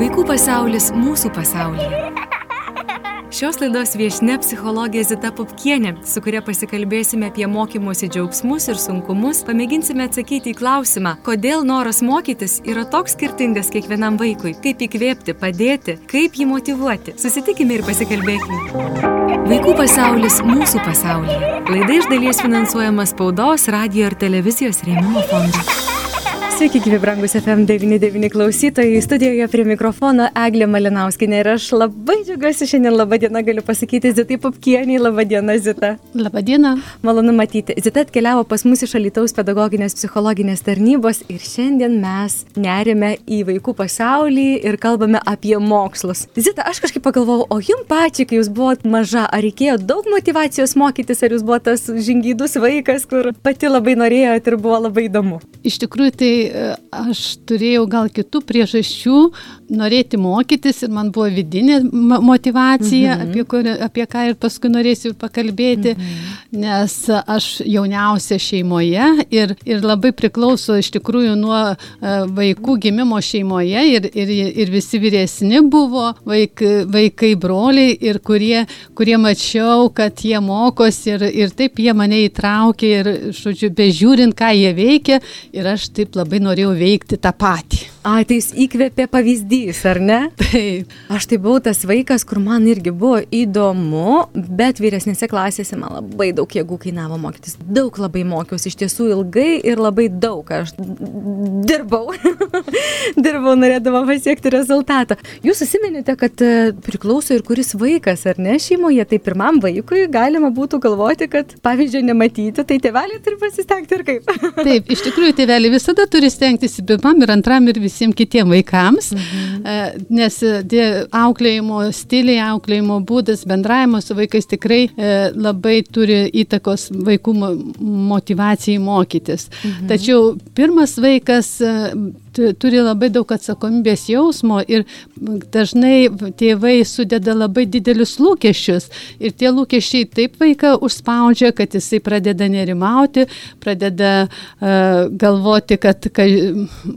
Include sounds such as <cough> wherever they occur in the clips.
Vaikų pasaulis mūsų pasaulyje. Šios laidos viešne psichologė Zita Pupkienė, su kuria pasikalbėsime apie mokymosi džiaugsmus ir sunkumus, pamėginsime atsakyti į klausimą, kodėl noras mokytis yra toks skirtingas kiekvienam vaikui, kaip įkvėpti, padėti, kaip jį motivuoti. Susitikime ir pasikalbėkime. Vaikų pasaulis mūsų pasaulyje. Laida iš dalies finansuojama spaudos, radio ir televizijos rėmimo fondo. Sveiki, gyvi brangus FM99 klausytojai. Studijoje prie mikrofono Eglė Malinauskinė ir aš labai džiaugiuosi šiandien labą dieną galiu pasakyti Zitai Pupkieniai. Labą dieną, Zita. Labą dieną. Malonu matyti. Zita atkeliavo pas mus iš Alitaus pedagoginės psichologinės tarnybos ir šiandien mes nerime į vaikų pasaulį ir kalbame apie mokslus. Zita, aš kažkaip pagalvojau, o jums pačiai, kai jūs buvote maža, ar reikėjo daug motivacijos mokytis, ar jūs buvote tas žingydus vaikas, kur pati labai norėjote ir buvo labai įdomu? Iš tikrųjų, tai aš turėjau gal kitų priežasčių norėti mokytis ir man buvo vidinė motivacija, mhm. apie, kur, apie ką ir paskui norėsiu pakalbėti, mhm. nes aš jauniausia šeimoje ir, ir labai priklauso iš tikrųjų nuo e, vaikų gimimo šeimoje ir, ir, ir visi vyresni buvo vaik, vaikai, broliai ir kurie, kurie mačiau, kad jie mokosi ir, ir taip jie mane įtraukė ir, žodžiu, bežiūrint, ką jie veikia ir aš taip labai labai norėjau veikti tą patį. Ai, tai jis įkvėpė pavyzdys, ar ne? Taip. Aš tai buvau tas vaikas, kur man irgi buvo įdomu, bet vyresnėse klasėse man labai daug jėgų kainavo mokytis. Daug labai mokiausi, iš tiesų ilgai ir labai daug. Aš dirbau. <laughs> dirbau, norėdama pasiekti rezultatą. Jūs susiminėte, kad e, priklauso ir kuris vaikas, ar ne, šeimoje. Tai pirmam vaikui galima būtų galvoti, kad pavyzdžio nematyti, tai tėveliai turi pasistengti ir kaip. <laughs> Taip, iš tikrųjų, tėveliai visada turi stengtis ir pirmam, ir antram, ir visiems kitiems vaikams, mhm. E, nes tie auklėjimo stiliai, auklėjimo būdas, bendravimas su vaikais tikrai e, labai turi įtakos vaikų motivacijai mokytis. Mhm. Tačiau pirmas vaikas e, turi labai daug atsakomybės jausmo ir dažnai tėvai sudeda labai didelius lūkesčius ir tie lūkesčiai taip vaiką užspaudžia, kad jisai pradeda nerimauti, pradeda uh, galvoti, kad, kad,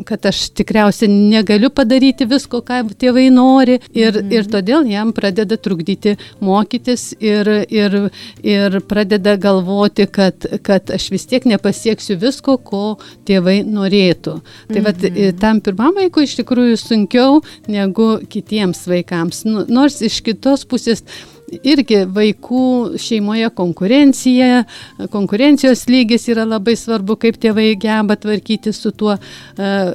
kad aš tikriausiai negaliu padaryti visko, ką tėvai nori ir, mhm. ir todėl jam pradeda trukdyti mokytis ir, ir, ir pradeda galvoti, kad, kad aš vis tiek nepasieksiu visko, ko tėvai norėtų. Tai mhm. vat, tam pirmam vaikui iš tikrųjų sunkiau negu kitiems vaikams. Nu, nors iš kitos pusės irgi vaikų šeimoje konkurencija, konkurencijos lygis yra labai svarbu, kaip tėvai geba tvarkyti su tuo uh,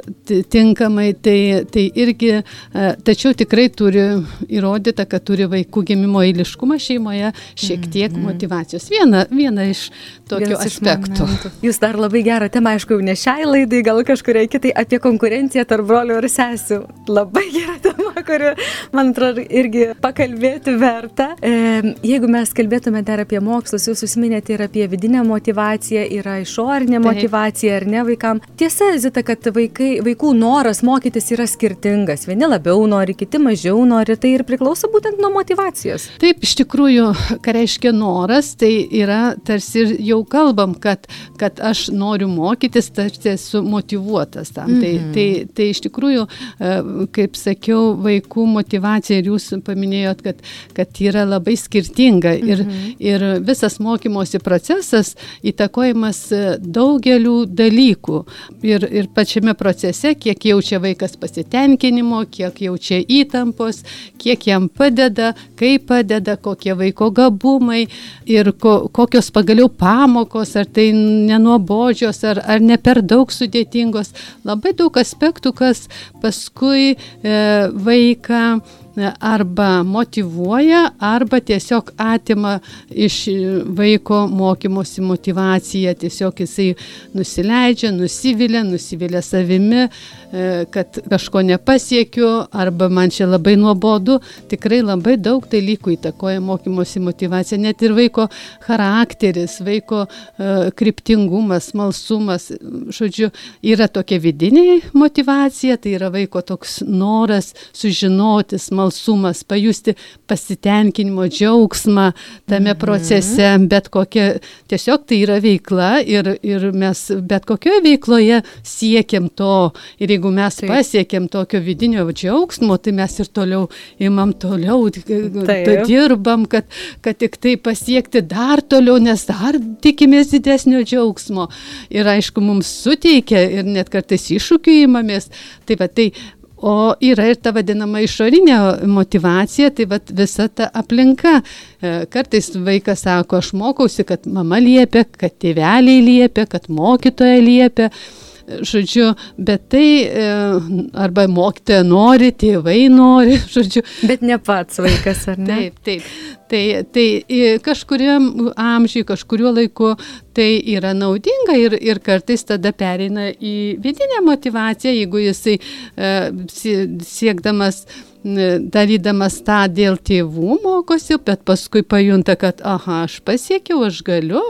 tinkamai, tai, tai irgi, uh, tačiau tikrai turi įrodyta, kad turi vaikų gimimo eiliškumą šeimoje šiek tiek mm motivacijos. Viena, viena iš tokių Vienas aspektų. Iš Jūs dar labai gerą temą, aišku, ne šiai laidai, gal kažkuriai kitai apie konkurenciją tarp brolių ir sesių. Labai tema, kuri, man atrodo, irgi pakalbėti verta. E, jeigu mes kalbėtume dar apie mokslus, jūs užsiminėte ir apie vidinę motivaciją, yra išorinė motivacija, ar ne vaikam. Tiesa, Zita, kad vaikai, vaikų noras mokytis yra skirtingas. Vieni labiau nori, kiti mažiau nori, tai ir priklauso būtent nuo motivacijos. Taip, iš tikrųjų, ką reiškia noras, tai yra tarsi jau kalbam, kad, kad aš noriu mokytis, tarsi esu motivuotas tam. Mm -hmm. tai, mhm. tai, tai iš tikrųjų, e, kaip sakiau, vaikų motivacija ir jūs paminėjot, kad, kad yra labai skirtinga ir, mhm. ir visas mokymosi procesas įtakojamas e, daugelių dalykų. Ir, ir pačiame procese, kiek jaučia vaikas pasitenkinimo, kiek jaučia įtampos, kiek jam padeda, kaip padeda, kokie vaiko gabumai ir ko, kokios pagaliau pamokos, ar tai nenuobodžios, ar, ar ne per daug sudėtingos. Labai daug aspektų, kas paskui e, vaiką arba motivuoja, arba tiesiog atima iš vaiko mokymosi motivaciją, tiesiog jisai nusileidžia, nusivilia, nusivilia savimi, e, kad kažko nepasiekiu, arba man čia labai nuobodu. Tikrai labai daug dalykų įtakoja mokymosi motivacija, net ir vaiko charakteris, vaiko e, kryptingumas, malsumas. Žodžiu, yra tokia vidinė motivacija, tai yra vaiko toks noras sužinoti, smalsumas smalsumas, pajusti pasitenkinimo džiaugsmą tame mhm. procese, bet kokia, tiesiog tai yra veikla ir, ir mes bet kokioje veikloje siekiam to ir jeigu mes Taip. pasiekėm tokio vidinio džiaugsmo, tai mes ir toliau imam toliau, dirbam, kad, kad tik tai pasiekti dar toliau, nes dar tikimės didesnio džiaugsmo. Ir aišku, mums suteikia ir net kartais iššūkių įmamės. Tai va, tai O yra ir ta vadinama išorinė motivacija, tai vat, visa ta aplinka. E, kartais vaikas sako, aš mokausi, kad mama liepia, kad tėveliai liepia, kad mokytoja liepia žodžiu, bet tai e, arba mokytoja nori, tėvai nori, <laughs> žodžiu. Bet ne pats vaikas, ar ne? Taip, taip. Tai, tai kažkuriam amžiui, kažkuriuo laiku tai yra naudinga ir, ir kartais tada pereina į vidinę motivaciją, jeigu jisai e, siekdamas darydamas tą dėl tėvų mokosi, bet paskui pajunta, kad, aha, aš pasiekiau, aš galiu,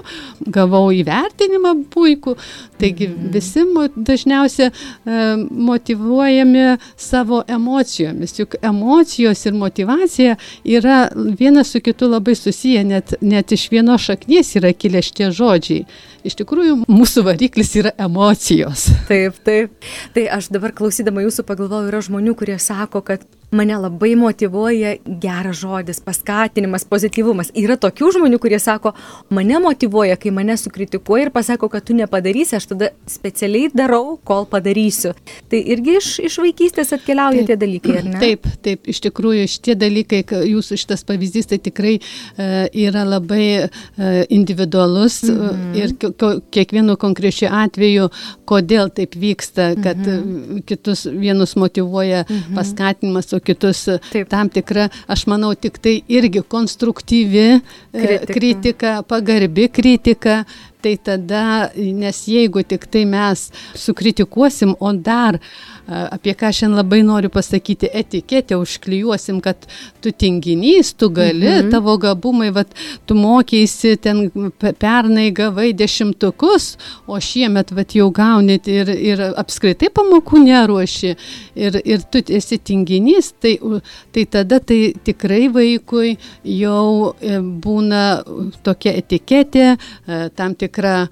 gavau įvertinimą puikų. Taigi mhm. visi dažniausiai e, motivuojami savo emocijomis, juk emocijos ir motivacija yra vienas su kitu labai susiję, net, net iš vienos šaknies yra kilę šitie žodžiai. Iš tikrųjų, mūsų variklis yra emocijos. Taip, taip. Tai aš dabar klausydama jūsų pagalvojau, yra žmonių, kurie sako, kad mane labai motivuoja geras žodis, paskatinimas, pozityvumas. Yra tokių žmonių, kurie sako, mane motivuoja, kai mane sukritikuoja ir pasako, kad tu nepadarysi, aš tada specialiai darau, kol padarysiu. Tai irgi iš, iš vaikystės atkeliauja taip, tie dalykai, ar ne? Taip, taip, iš tikrųjų šitie dalykai, jūsų šitas pavyzdys, tai tikrai uh, yra labai uh, individualus mm -hmm. ir kiekvienu konkrečiu atveju, kodėl taip vyksta, kad mm -hmm. kitus vienus motivuoja mm -hmm. paskatinimas, o kitus Taip. tam tikra, aš manau, tik tai irgi konstruktyvi e, kritika, kritika pagarbi kritika, tai tada, nes jeigu tik tai mes sukritikuosim, o dar apie ką šiandien labai noriu pasakyti, etiketę užklijuosim, kad tu tinginys, tu gali, mhm. tavo gabumai, vat, tu mokėsi, ten pernai gavai dešimtukus, o šiemet vat, jau gauni ir, ir apskritai pamokų neruoši ir, ir tu esi tinginys, tai, tai tada tai tikrai vaikui jau e, būna tokia etiketė, e, tam tikra tikra,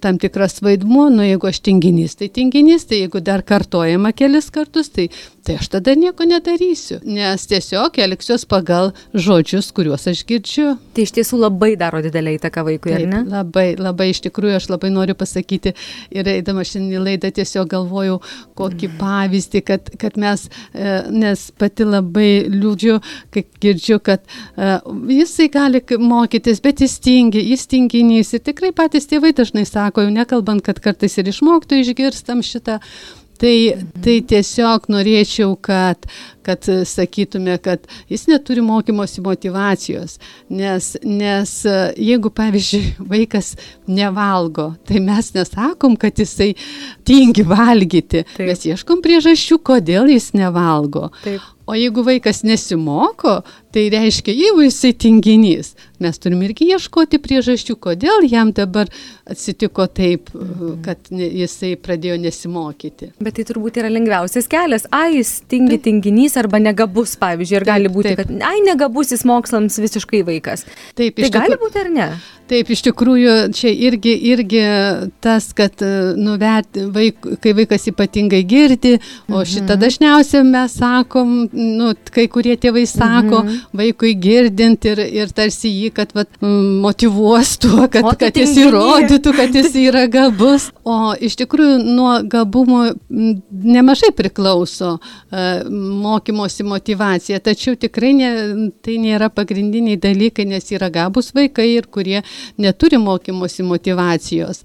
tam tikras vaidmuo, nu jeigu aš tinginys, tai tinginys, tai jeigu dar kartojama kelis kartus, tai, tai aš tada nieko nedarysiu, nes tiesiog elgsiuos pagal žodžius, kuriuos aš girdžiu. Tai iš tiesų labai daro didelį įtaką vaikui, Taip, ar ne? Labai, labai iš tikrųjų aš labai noriu pasakyti ir eidama šiandien laidą tiesiog galvojau, kokį mm. pavyzdį, kad, kad mes, e, nes pati labai liūdžiu, kai girdžiu, kad uh, jisai gali mokytis, bet jis tingi, jis tinginys ir tikrai patys tėvai dažnai sako, jau nekalbant, kad kartais ir išmoktų išgirstam šitą. Tai, tai tiesiog norėčiau, kad, kad sakytume, kad jis neturi mokymosi motivacijos, nes, nes jeigu, pavyzdžiui, <laughs> vaikas nevalgo, tai mes nesakom, kad jisai tingi valgyti, Taip. mes ieškom priežasčių, kodėl jis nevalgo. Taip. O jeigu vaikas nesimoko, tai reiškia, jeigu jisai tinginys, mes turim irgi ieškoti priežasčių, kodėl jam dabar atsitiko taip, mhm. kad jisai pradėjo nesimokyti. Bet tai turbūt yra lengviausias kelias. Ai, jis tingi taip. tinginys arba negabus, pavyzdžiui, ir gali būti, taip. kad, ai, negabusis mokslams visiškai vaikas. Taip, tai gali būti ar ne? Taip, iš tikrųjų, čia irgi, irgi tas, kad nuvert, vaik, kai vaikas ypatingai girdi, o mhm. šitą dažniausiai mes sakom, nu, kai kurie tėvai sako, mhm. vaikui girdint ir, ir tarsi jį, kad vat, motivuos tuo, kad, o, kad jis įrodytų, kad jis <laughs> yra gabus. O iš tikrųjų nuo gabumo nemažai priklauso uh, mokymosi motivacija, tačiau tikrai ne, tai nėra pagrindiniai dalykai, nes yra gabus vaikai ir kurie neturi mokymosi motivacijos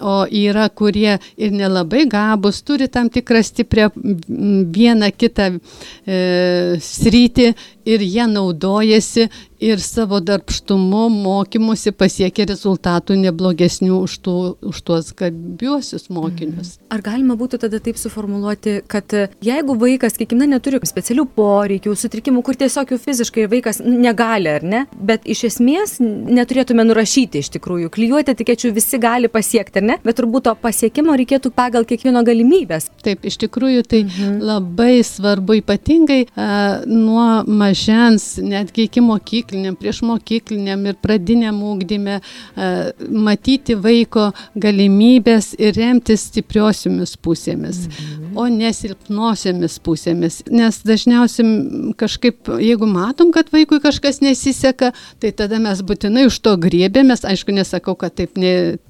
o yra, kurie ir nelabai gabus, turi tam tikrą stiprią vieną kitą e, sritį ir jie naudojasi ir savo darbštumu, mokymusi pasiekia rezultatų neblogesnių už, tų, už tuos gabiuosius mokinius. Mhm. Ar galima būtų tada taip suformuoluoti, kad jeigu vaikas, kiekviena neturi specialių poreikių, sutrikimų, kur tiesiog jau fiziškai vaikas negali, ar ne, bet iš esmės neturėtume nurašyti iš tikrųjų, klyjuoti etikečių visi gali pasiekti, ar ne, bet turbūt to pasiekimo reikėtų pagal kiekvieno galimybės. Taip, iš tikrųjų tai mhm. labai svarbu ypatingai a, nuo mažens, netgi iki mokykliniam, prieš mokykliniam ir pradiniam ūkdyme matyti vaiko galimybės ir remtis stipriosiomis pusėmis, mhm. o nesilpnosiomis pusėmis. Nes dažniausiai kažkaip, jeigu matom, kad vaikui kažkas nesiseka, tai tada mes būtinai už to griebėmės. Aišku, nesakau, kad taip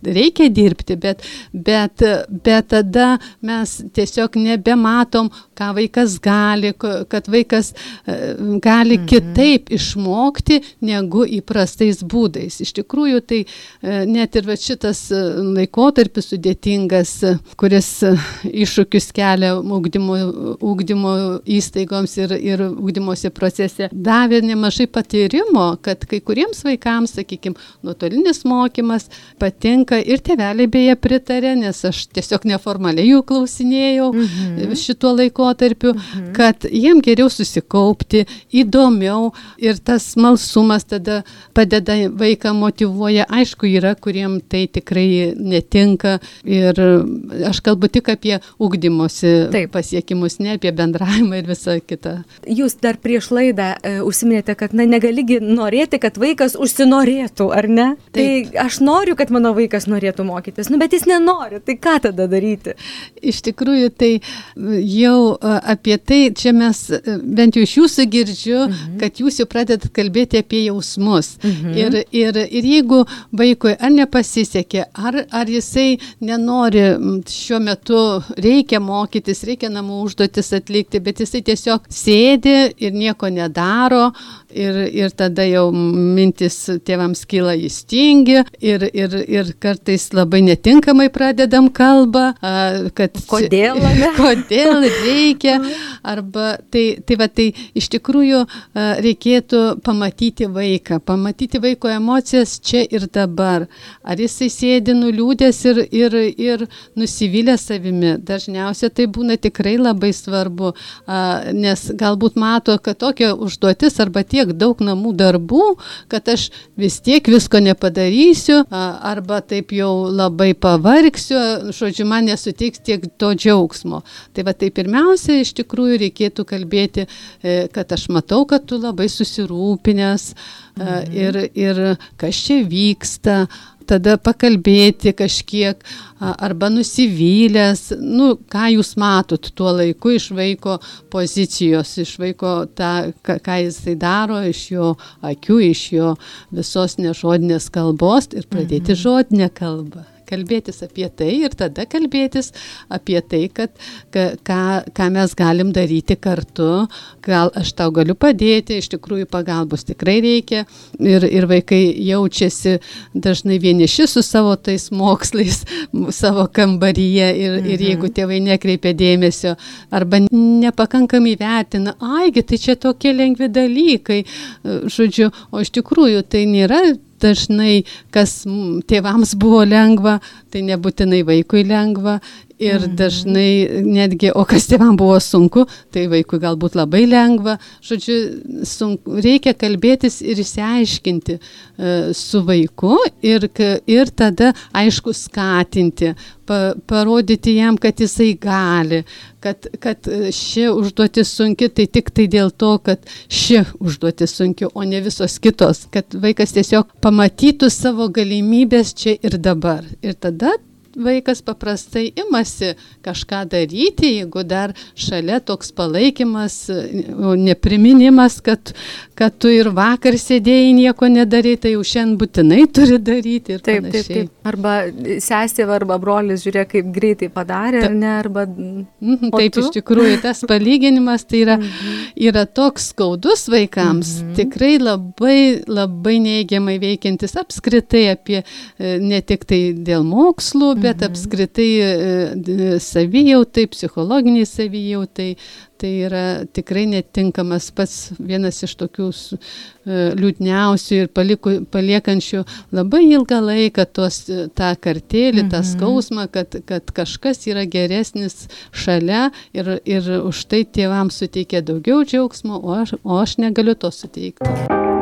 reikia dirbti, bet, bet, bet tada mes tiesiog nebematom, ką vaikas gali, kad vaikas gali mhm. kitaip išmokti negu įprastais būdais. Iš tikrųjų, tai e, net ir šitas e, laikotarpis sudėtingas, kuris e, iššūkius kelia ūkdymo, ūkdymo įstaigoms ir, ir ūkdymosi procese, davė nemažai patyrimo, kad kai kuriems vaikams, sakykime, nuotolinis mokymas patinka ir tėveliai beje pritarė, nes aš tiesiog neformaliai jų klausinėjau mhm. šituo laikotarpiu, mhm. kad jiem geriau susikaupti, įdomiau ir tas smalsumas tada padeda vaiką motivuoja. Aišku, yra, kuriem tai tikrai netinka ir aš kalbu tik apie ūkdymosi Taip. pasiekimus, ne apie bendravimą ir visą kitą. Jūs dar prieš laidą e, užsiminėte, kad na, negaligi norėti, kad vaikas užsinorėtų, ar ne? Taip. Tai aš noriu, kad mano vaikas norėtų mokytis, nu, bet jis nenori, tai ką tada daryti? Iš tikrųjų, tai jau e, apie tai čia mes, e, bent jau iš jūsų girdžiu, mhm. kad jūs jau pradedat kalbėti kalbėti apie jausmus. Mhm. Ir, ir, ir jeigu vaikui ar nepasisekė, ar, ar jisai nenori, šiuo metu reikia mokytis, reikia namų užduotis atlikti, bet jisai tiesiog sėdi ir nieko nedaro, ir, ir tada jau mintis tėvams kyla įstingi ir, ir, ir kartais labai netinkamai pradedam kalbą, kad kodėl, <laughs> kodėl reikia, arba tai, tai va tai iš tikrųjų reikėtų pamatyti vaiką, pamatyti vaiko emocijas čia ir dabar. Ar jisai sėdi nuliūdęs ir, ir, ir nusivylę savimi. Dažniausiai tai būna tikrai labai svarbu, nes galbūt mato, kad tokia užduotis arba tie tiek daug namų darbų, kad aš vis tiek visko nepadarysiu, arba taip jau labai pavargsiu, žodžiu, man nesutiks tiek to džiaugsmo. Tai va tai pirmiausia, iš tikrųjų reikėtų kalbėti, e, kad aš matau, kad tu labai susirūpinęs mhm. ir, ir kas čia vyksta, tada pakalbėti kažkiek arba nusivylęs, nu, ką jūs matot tuo laiku iš vaiko pozicijos, iš vaiko tą, ką jisai daro, iš jo akių, iš jo visos nežodinės kalbos ir pradėti mhm. žodinę kalbą kalbėtis apie tai ir tada kalbėtis apie tai, kad ką, ką mes galim daryti kartu, gal aš tau galiu padėti, iš tikrųjų pagalbos tikrai reikia. Ir, ir vaikai jaučiasi dažnai vieniši su savo tais mokslais, <laughs> savo kambaryje ir, mhm. ir jeigu tėvai nekreipia dėmesio arba nepakankamai vertina, aigi, tai čia tokie lengvi dalykai, žodžiu, o iš tikrųjų tai nėra dažnai, kas tėvams buvo lengva, tai nebūtinai vaikui lengva. Ir mhm. dažnai netgi, o kas tėvam buvo sunku, tai vaikui galbūt labai lengva. Žodžiu, sunku, reikia kalbėtis ir išsiaiškinti uh, su vaiku ir, ir tada, aišku, skatinti, pa, parodyti jam, kad jisai gali, kad, kad ši užduotis sunki, tai tik tai dėl to, kad ši užduotis sunki, o ne visos kitos. Kad vaikas tiesiog pamatytų savo galimybės čia ir dabar. Ir tada vaikas paprastai imasi kažką daryti, jeigu dar šalia toks palaikymas, nepriminimas, kad, kad tu ir vakar sėdėjai nieko nedarai, tai jau šiandien būtinai turi daryti. Taip, panašiai. taip, taip. Arba sesė arba brolis žiūrėk, kaip greitai padarė, Ta, ar ne, arba... Mhm, taip, tu? iš tikrųjų, tas palyginimas tai yra, mhm. yra toks skaudus vaikams, mhm. tikrai labai, labai neigiamai veikiantis apskritai apie e, ne tik tai dėl mokslų, bet mhm. apskritai e, savijautai, psichologiniai savijautai, tai yra tikrai netinkamas pats vienas iš tokių e, liūdniausių ir paliku, paliekančių labai ilgą laiką tos, tą kartėlį, mhm. tą skausmą, kad, kad kažkas yra geresnis šalia ir, ir už tai tėvams suteikia daugiau džiaugsmo, o aš, o aš negaliu to suteikti.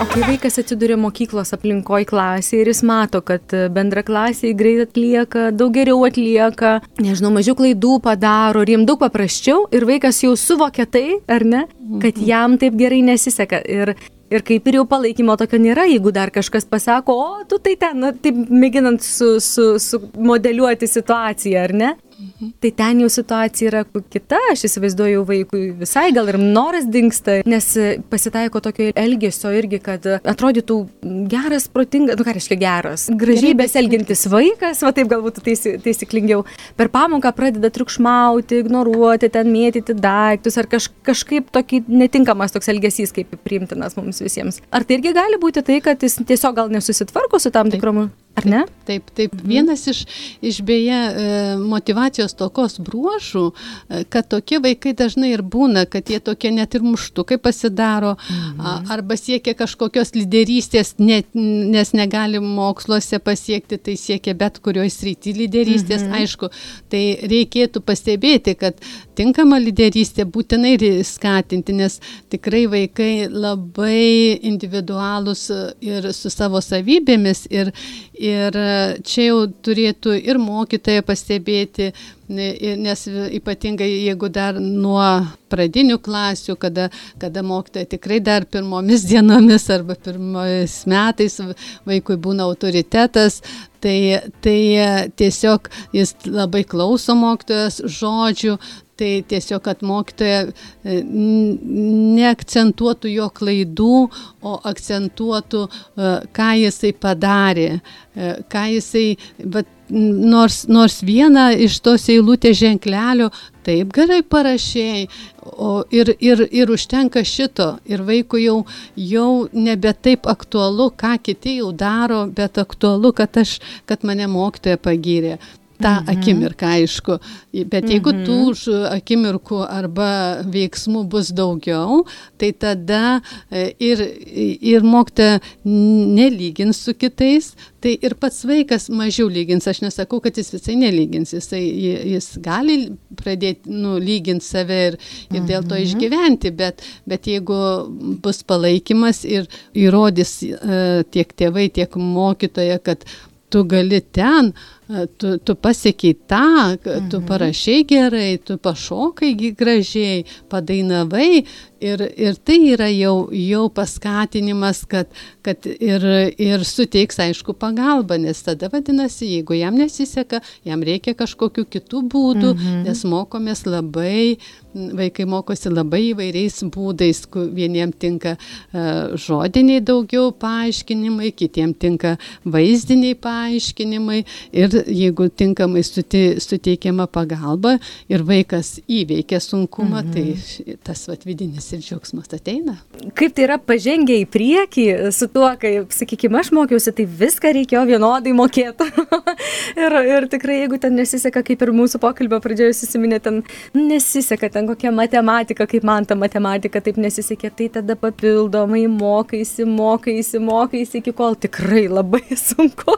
O kai vaikas atsiduria mokyklos aplinkoje klasėje ir jis mato, kad bendra klasė greit atlieka, daug geriau atlieka, nežinau, mažiau klaidų padaro ir jiems daug paprasčiau ir vaikas jau suvokia tai, ar ne, kad mhm. jam taip gerai nesiseka. Ir Ir kaip ir jau palaikymo tokio nėra, jeigu dar kažkas pasako, o tu tai ten, na, taip mėginant su, su, su modeliuoti situaciją, ar ne? Mhm. Tai ten jau situacija yra kita, aš įsivaizduoju vaikui visai gal ir noras dinksta, nes pasitaiko tokio elgesio irgi, kad atrodytų geras, protingas, nu ką reiškia geras, gražiai beselgintis vaikas, va taip galbūt taisy, taisyklingiau, per pamoką pradeda triukšmauti, ignoruoti, ten mėtyti daiktus ar kaž, kažkaip tokį netinkamas toks elgesys, kaip priimtinas mums visiems. Ar tai irgi gali būti tai, kad jis tiesiog gal nesusitvarko su tam tikrom Ar ne? Taip, taip. Mhm. Vienas iš, iš beje e, motivacijos tokos bruožų, e, kad tokie vaikai dažnai ir būna, kad jie tokie net ir muštukai pasidaro, mhm. arba siekia kažkokios lyderystės, net, nes negali moksluose pasiekti, tai siekia bet kurioje srity lyderystės. Mhm. Aišku, tai reikėtų pastebėti, kad tinkama lyderystė būtinai skatinti, nes tikrai vaikai labai individualūs ir su savo savybėmis. Ir, Ir čia jau turėtų ir mokytoja pastebėti, nes ypatingai jeigu dar nuo pradinių klasių, kada, kada mokytoja tikrai dar pirmomis <laughs> dienomis arba pirmomis metais vaikui būna autoritetas, tai, tai tiesiog jis labai klauso mokytojas žodžių, tai tiesiog, kad mokytoja e, neakcentuotų jo klaidų, o akcentuotų, e, ką jisai padarė, e, ką jisai, bet nors, nors vieną iš tos eilutės ženklelio taip gerai parašėjai, o ir, ir, ir užtenka šito, ir vaikui jau, jau nebe taip aktualu, ką kiti jau daro, bet aktualu, kad, aš, kad mane mokytoja pagyrė tą mhm. akimirką, aišku. Bet jeigu mhm. tų akimirkų arba veiksmų bus daugiau, tai tada e, ir, ir mokytoja nelygins su kitais, tai ir pats vaikas mažiau lygins. Aš nesakau, kad jis visai nelygins, jisai, jis gali pradėti nu, lyginti save ir, ir dėl to mhm. išgyventi, bet, bet jeigu bus palaikymas ir įrodys uh, tiek tėvai, tiek mokytoja, kad tu gali ten, tu, tu pasiekiai tą, tu mhm. parašiai gerai, tu pašokai gražiai, padainavai ir, ir tai yra jau, jau paskatinimas, kad, kad ir, ir suteiks aišku pagalbą, nes tada vadinasi, jeigu jam nesiseka, jam reikia kažkokių kitų būdų, mhm. nes mokomės labai, vaikai mokosi labai įvairiais būdais, vieniems tinka uh, žodiniai daugiau paaiškinimai, kitiems tinka vaizdiniai paaiškinimai ir jeigu tinkamai suteikiama pagalba ir vaikas įveikia sunkumą, tai mhm. tai tas vat, vidinis ir džiaugsmas ateina. Kaip tai yra pažengę į priekį su tuo, kai, sakykime, aš mokiausi, tai viską reikėjo vienodai mokėti. <laughs> ir, ir tikrai, jeigu ten nesiseka, kaip ir mūsų pokalbio pradžioje susiminė, ten nesiseka, ten kokia matematika, kaip man ta matematika taip nesisekė, tai tada papildomai mokaisi, mokaisi, mokaisi, iki kol tikrai labai <laughs> sunku.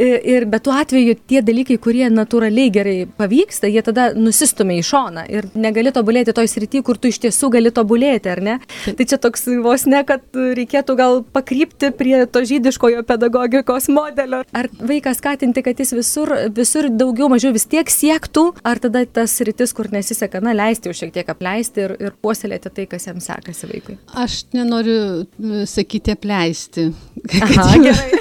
Ir, ir bet tuo atveju tie dalykai, kurie natūraliai gerai pavyksta, jie tada nusistumia į šoną ir negali tobulėti toj srity, kur tu iš tiesų gali tobulėti, ar ne? Tai čia toks vos ne, kad reikėtų gal pakrypti prie to žydiškojo pedagogikos modelio. Ar vaiką skatinti, kad jis visur, visur daugiau mažiau vis tiek siektų, ar tada tas sritis, kur nesiseka, na, leisti jau šiek tiek apleisti ir, ir puoselėti tai, kas jam sekasi vaikui? Aš nenoriu sakyti apleisti. Aha, gerai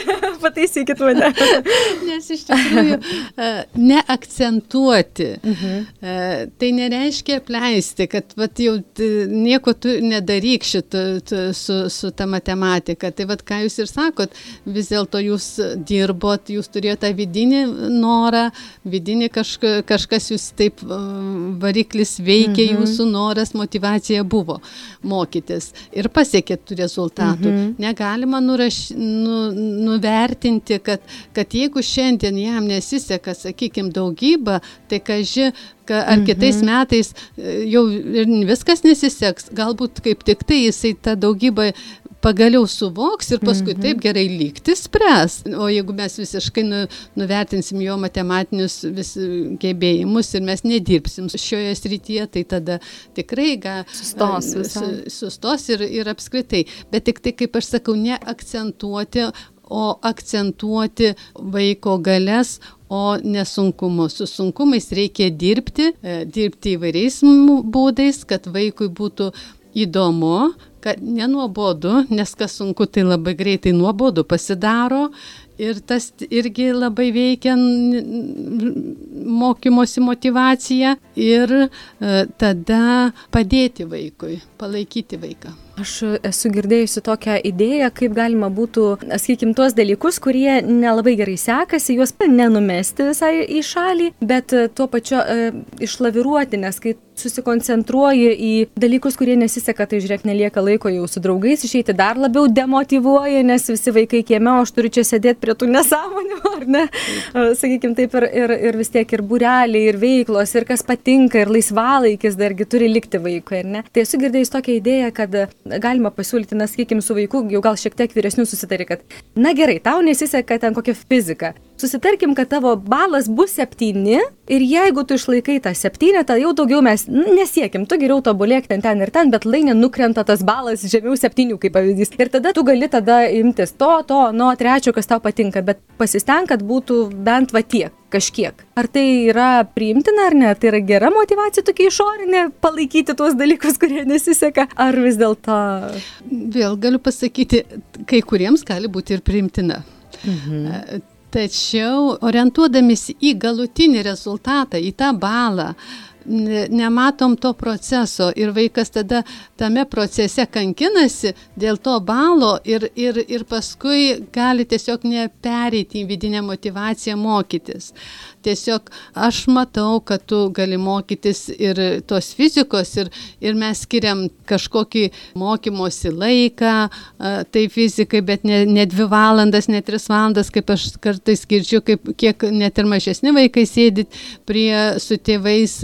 pataisykit mane. <laughs> Nes iš tikrųjų e, neakcentuoti. Mhm. E, tai nereiškia apleisti, kad vat, jau nieko tu nedaryk šitą su, su ta matematika. Tai vad ką jūs ir sakot, vis dėlto jūs dirbot, jūs turėjote tą vidinį norą, vidinį kažka, kažkas jūs taip variklis veikė, mhm. jūsų noras, motivacija buvo mokytis ir pasiekėt tų rezultatų. Mhm. Negalima nuraš, nu, nuvertinti, kad, kad jeigu šiandien jam nesiseka, sakykime, daugybą, tai kažkai ar kitais mhm. metais e, jau ir viskas nesiseks, galbūt kaip tik tai jisai tą daugybą pagaliau suvoks ir paskui mhm. taip gerai lygti spręs. O jeigu mes visiškai nu, nuvertinsim jo matematinius vis, gebėjimus ir mes nedirbsim šioje srityje, tai tada tikrai ga, sustos, su, sustos ir, ir apskritai. Bet tik tai, kaip aš sakau, neakcentuoti, o akcentuoti vaiko galės, o ne sunkumus. Su sunkumais reikia dirbti, e, dirbti įvairiais būdais, kad vaikui būtų įdomu, kad nenuobodu, nes kas sunku, tai labai greitai nuobodu pasidaro ir tas irgi labai veikia mokymosi motivaciją ir e, tada padėti vaikui, palaikyti vaiką. Aš esu girdėjusi tokią idėją, kaip galima būtų, sakykim, tuos dalykus, kurie nelabai gerai sekasi, juos nenumesti visai į šalį, bet tuo pačiu e, išlaviruoti, nes kai susikoncentruoji į dalykus, kurie nesiseka, tai žiūrėk, nelieka laiko jau su draugais, išeiti dar labiau demotivuoja, nes visi vaikai kieme, o aš turiu čia sėdėti prie tų nesąmonių, <laughs> ar ne? Sakykime, taip ir, ir, ir vis tiek ir bureliai, ir veiklos, ir kas patinka, ir laisvalaikis dargi turi likti vaikui, ar ne? Tai esu girdėjus tokią idėją, kad galima pasiūlyti, na, sakykime, su vaiku, jau gal šiek tiek vyresnių susitari, kad, na gerai, tau nesiseka ten kokia fizika. Susitarkim, kad tavo balas bus septyni ir jeigu tu išlaikai tą septynetą, jau daugiau mes nesiekim, tu geriau tobulėk ten, ten ir ten, bet lai nenukrenta tas balas žemiau septynių, kaip pavyzdys. Ir tada tu gali tada imtis to, to, nuo trečio, kas tau patinka, bet pasisteng, kad būtų bent va tiek kažkiek. Ar tai yra priimtina ar ne? Tai yra gera motivacija tokia išorinė palaikyti tuos dalykus, kurie nesiseka, ar vis dėlto... Vėl galiu pasakyti, kai kuriems gali būti ir priimtina. Mhm. Tačiau orientuodamis į galutinį rezultatą, į tą balą, nematom to proceso ir vaikas tada tame procese kankinasi dėl to balo ir, ir, ir paskui gali tiesiog nepereiti į vidinę motivaciją mokytis. Tiesiog aš matau, kad tu gali mokytis ir tos fizikos ir, ir mes skiriam kažkokį mokymosi laiką, tai fizikai, bet ne, ne dvi valandas, ne tris valandas, kaip aš kartais girdžiu, kaip, kiek net ir mažesni vaikai sėdi prie su tėvais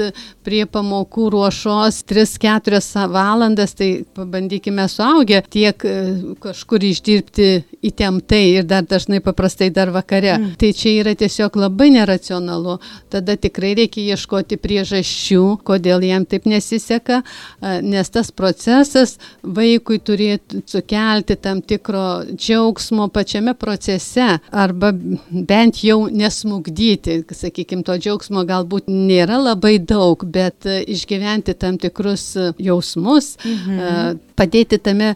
prie pamokų ruošos 3-4 valandas, tai pabandykime suaugę tiek e, kažkur išdirbti įtemptai ir dar dažnai paprastai dar vakare. Mm. Tai čia yra tiesiog labai neracionalu. Tada tikrai reikia ieškoti priežasčių, kodėl jam taip nesiseka, nes tas procesas vaikui turėtų sukelti tam tikro džiaugsmo pačiame procese arba bent jau nesmugdyti, sakykime, to džiaugsmo galbūt nėra labai daug, bet išgyventi tam tikrus jausmus, mhm. Padėti tame,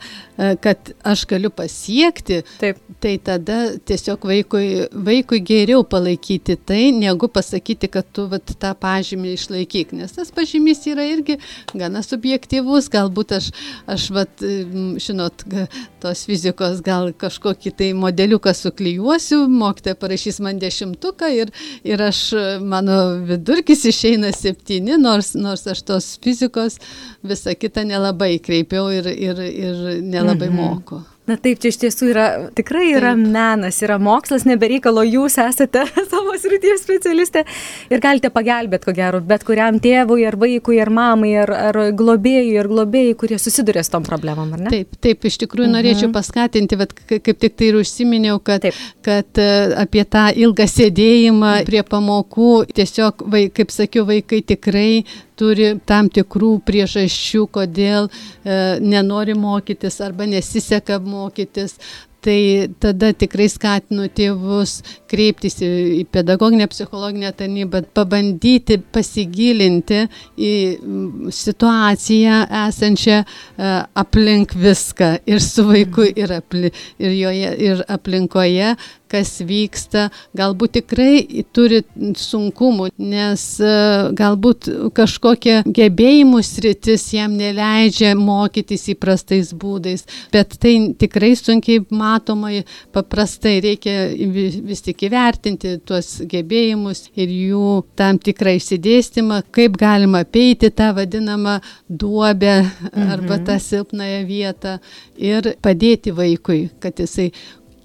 kad aš galiu pasiekti, Taip. Tai tada tiesiog vaikui, vaikui geriau palaikyti tai, negu pasakyti, kad tu vat, tą pažymį išlaikyk, nes tas pažymys yra irgi gana subjektivus, galbūt aš, aš vat, žinot, tos fizikos gal kažkokį tai modeliuką suklyjuosiu, mokytoja parašys man dešimtuką ir, ir aš, mano vidurkis išeina septyni, nors, nors aš tos fizikos visą kitą nelabai kreipiau ir, ir, ir nelabai mhm. moku. Na taip, čia iš tiesų yra, tikrai yra taip. menas, yra mokslas, nebereikalo, jūs esate <laughs> savo srities specialistė ir galite pagelbėti, ko gero, bet kuriam tėvui, ar vaikui, ar mamai, ar, ar globėjui, ar globėjai, kurie susiduria su tom problemom, ar ne? Taip, taip, iš tikrųjų mhm. norėčiau paskatinti, bet kaip tik tai ir užsiminiau, kad, taip. kad e, apie tą ilgą sėdėjimą prie pamokų, tiesiog, vaik, kaip sakiau, vaikai tikrai turi tam tikrų priežasčių, kodėl e, nenori mokytis arba nesiseka mokytis. Tai tada tikrai skatinu tėvus kreiptis į, pedagoginę psichologinę tarnybą, pabandyti pasigilinti į situaciją esančią e, aplink viską ir su vaiku ir, apli, ir, joje, ir aplinkoje, kas vyksta, galbūt tikrai turi sunkumų, nes e, galbūt kažkokia gebėjimų sritis jam neleidžia mokytis įprastais būdais, bet tai tikrai sunkiai matomai, paprastai reikia vis tik įvertinti tuos gebėjimus ir jų tam tikrą išsidėstymą, kaip galima apeiti tą vadinamą duobę arba mhm. tą silpnąją vietą ir padėti vaikui, kad jisai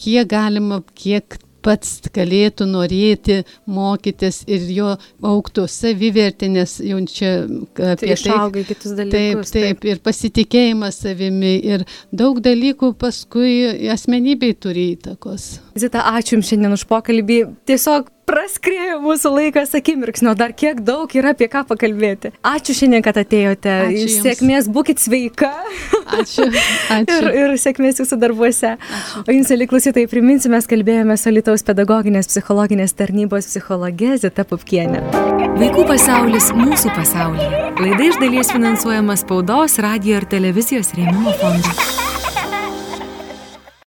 kiek galima, kiek pats galėtų norėti mokytis ir jo auktų savivertė, nes jau čia apie tai išaugai kitus dalykus. Taip, taip, taip, ir pasitikėjimas savimi ir daug dalykų paskui asmenybei turi įtakos. Zita, ačiū Jums šiandien už pokalbį. Tiesiog praskriejo mūsų laikas akimirksnio, dar kiek daug yra apie ką pakalbėti. Ačiū šiandien, kad atėjote. Ačiū sėkmės, būkite sveika. Ačiū. <laughs> Ačiū. ir, ir sėkmės jūsų darbuose. Ačiū. O jums, liklausytai, priminsime, mes kalbėjome su Lietuvos pedagoginės psichologinės tarnybos psichologė Zita Pupkienė. Vaikų pasaulis mūsų pasaulyje. Laida iš dalies finansuojama spaudos, radio ir televizijos rėmimo fondo.